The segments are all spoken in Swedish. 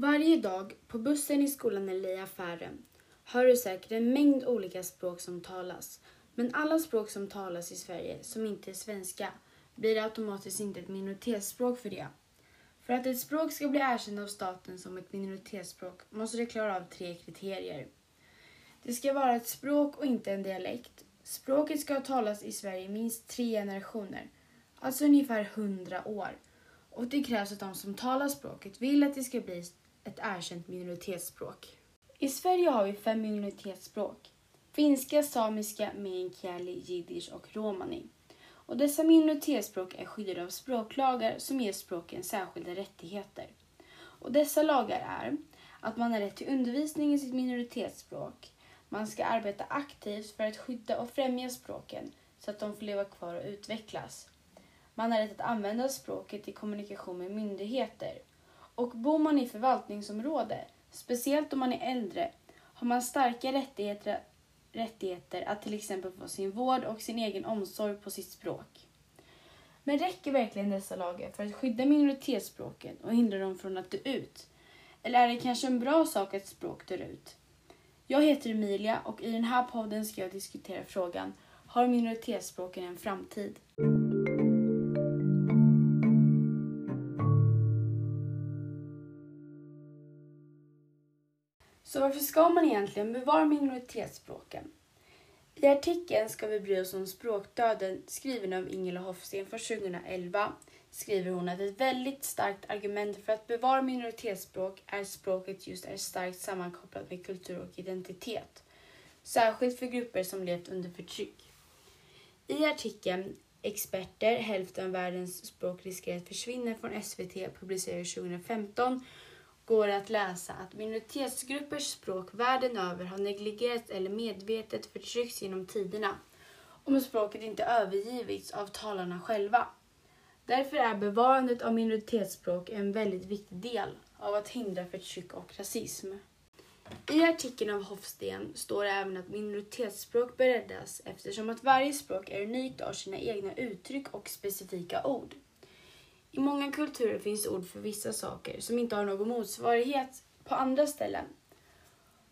Varje dag på bussen, i skolan eller i affären hör du säkert en mängd olika språk som talas. Men alla språk som talas i Sverige som inte är svenska blir automatiskt inte ett minoritetsspråk för det. För att ett språk ska bli erkänt av staten som ett minoritetsspråk måste det klara av tre kriterier. Det ska vara ett språk och inte en dialekt. Språket ska ha talats i Sverige i minst tre generationer, alltså ungefär hundra år. Och det krävs att de som talar språket vill att det ska bli ett erkänt minoritetsspråk. I Sverige har vi fem minoritetsspråk. Finska, samiska, meänkieli, jiddisch och romani. Och dessa minoritetsspråk är skyddade av språklagar som ger språken särskilda rättigheter. Och dessa lagar är att man har rätt till undervisning i sitt minoritetsspråk. Man ska arbeta aktivt för att skydda och främja språken så att de får leva kvar och utvecklas. Man har rätt att använda språket i kommunikation med myndigheter. Och bor man i förvaltningsområde, speciellt om man är äldre, har man starka rättigheter rättigheter att till exempel få sin vård och sin egen omsorg på sitt språk. Men räcker verkligen dessa lagar för att skydda minoritetsspråken och hindra dem från att dö ut? Eller är det kanske en bra sak att språk dör ut? Jag heter Emilia och i den här podden ska jag diskutera frågan Har minoritetsspråken en framtid? Så varför ska man egentligen bevara minoritetsspråken? I artikeln Ska vi bry oss om språkdöden skriven av Ingela Hofsten från 2011 skriver hon att ett väldigt starkt argument för att bevara minoritetsspråk är att språket just är starkt sammankopplat med kultur och identitet. Särskilt för grupper som levt under förtryck. I artikeln Experter, hälften av världens språk riskerar att försvinna från SVT publicerades 2015 går det att läsa att minoritetsgruppers språk världen över har negligerats eller medvetet förtryckts genom tiderna om språket inte övergivits av talarna själva. Därför är bevarandet av minoritetsspråk en väldigt viktig del av att hindra förtryck och rasism. I artikeln av Hofsten står det även att minoritetsspråk bör räddas eftersom att varje språk är unikt och har sina egna uttryck och specifika ord. I många kulturer finns ord för vissa saker som inte har någon motsvarighet på andra ställen.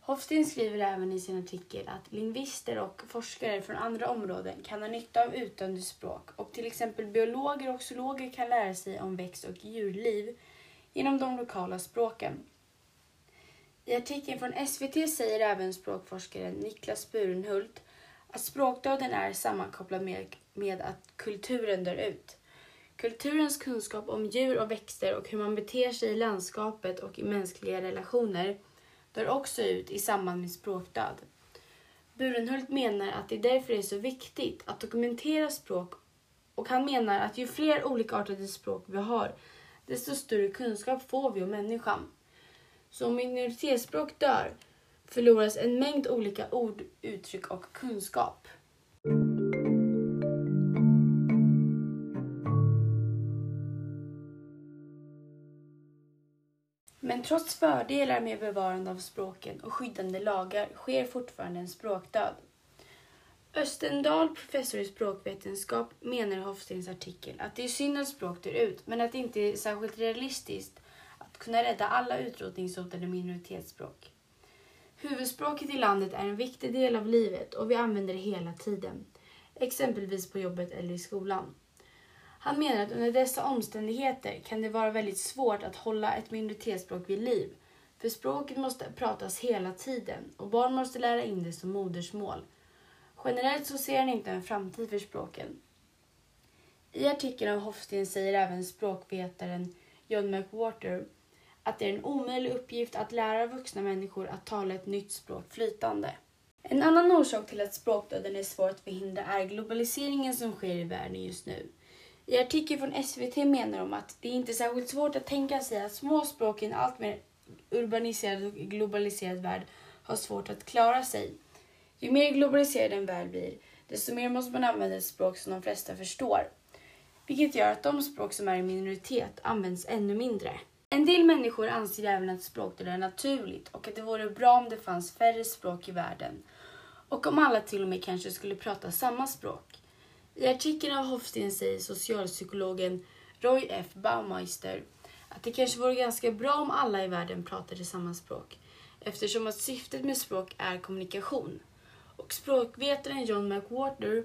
Hofsten skriver även i sin artikel att lingvister och forskare från andra områden kan ha nytta av utdöende språk och till exempel biologer och zoologer kan lära sig om växt och djurliv genom de lokala språken. I artikeln från SVT säger även språkforskaren Niklas Burenhult att språkdöden är sammankopplad med, med att kulturen dör ut. Kulturens kunskap om djur och växter och hur man beter sig i landskapet och i mänskliga relationer dör också ut i samband med språkdöd. Burenhult menar att det därför är så viktigt att dokumentera språk och han menar att ju fler olikartade språk vi har, desto större kunskap får vi om människan. Så om minoritetsspråk dör förloras en mängd olika ord, uttryck och kunskap. Trots fördelar med bevarande av språken och skyddande lagar sker fortfarande en språkdöd. Östendal, professor i språkvetenskap, menar i Hofstens artikel att det är synd att språk dör ut, men att det inte är särskilt realistiskt att kunna rädda alla utrotningshotade minoritetsspråk. Huvudspråket i landet är en viktig del av livet och vi använder det hela tiden, exempelvis på jobbet eller i skolan. Han menar att under dessa omständigheter kan det vara väldigt svårt att hålla ett minoritetsspråk vid liv, för språket måste pratas hela tiden och barn måste lära in det som modersmål. Generellt så ser han inte en framtid för språken. I artikeln av Hofsten säger även språkvetaren John McWhorter att det är en omöjlig uppgift att lära vuxna människor att tala ett nytt språk flytande. En annan orsak till att språkdöden är svår att förhindra är globaliseringen som sker i världen just nu. I artikeln från SVT menar de att det inte är särskilt svårt att tänka sig att små språk i en alltmer urbaniserad och globaliserad värld har svårt att klara sig. Ju mer globaliserad en värld blir, desto mer måste man använda ett språk som de flesta förstår. Vilket gör att de språk som är i minoritet används ännu mindre. En del människor anser även att språkdöd är naturligt och att det vore bra om det fanns färre språk i världen. Och om alla till och med kanske skulle prata samma språk. I artikeln av Hofsten säger socialpsykologen Roy F. Baumeister att det kanske vore ganska bra om alla i världen pratade samma språk eftersom att syftet med språk är kommunikation. Och språkvetaren John McWhorter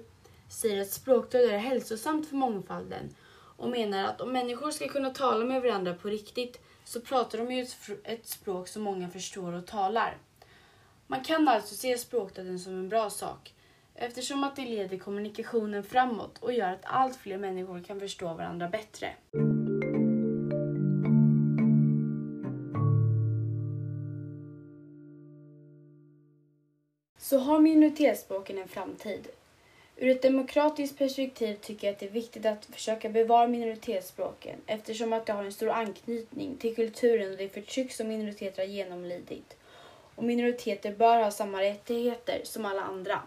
säger att språkdöd är hälsosamt för mångfalden och menar att om människor ska kunna tala med varandra på riktigt så pratar de ju ett språk som många förstår och talar. Man kan alltså se språkdöden som en bra sak eftersom att det leder kommunikationen framåt och gör att allt fler människor kan förstå varandra bättre. Så har minoritetsspråken en framtid? Ur ett demokratiskt perspektiv tycker jag att det är viktigt att försöka bevara minoritetsspråken eftersom att de har en stor anknytning till kulturen och det förtryck som minoriteter har genomlidit. Och minoriteter bör ha samma rättigheter som alla andra.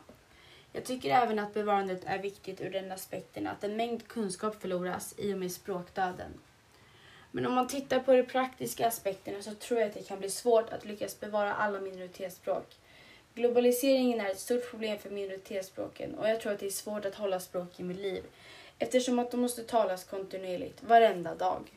Jag tycker även att bevarandet är viktigt ur den aspekten att en mängd kunskap förloras i och med språkdöden. Men om man tittar på de praktiska aspekterna så tror jag att det kan bli svårt att lyckas bevara alla minoritetsspråk. Globaliseringen är ett stort problem för minoritetsspråken och jag tror att det är svårt att hålla språken vid liv eftersom att de måste talas kontinuerligt, varenda dag.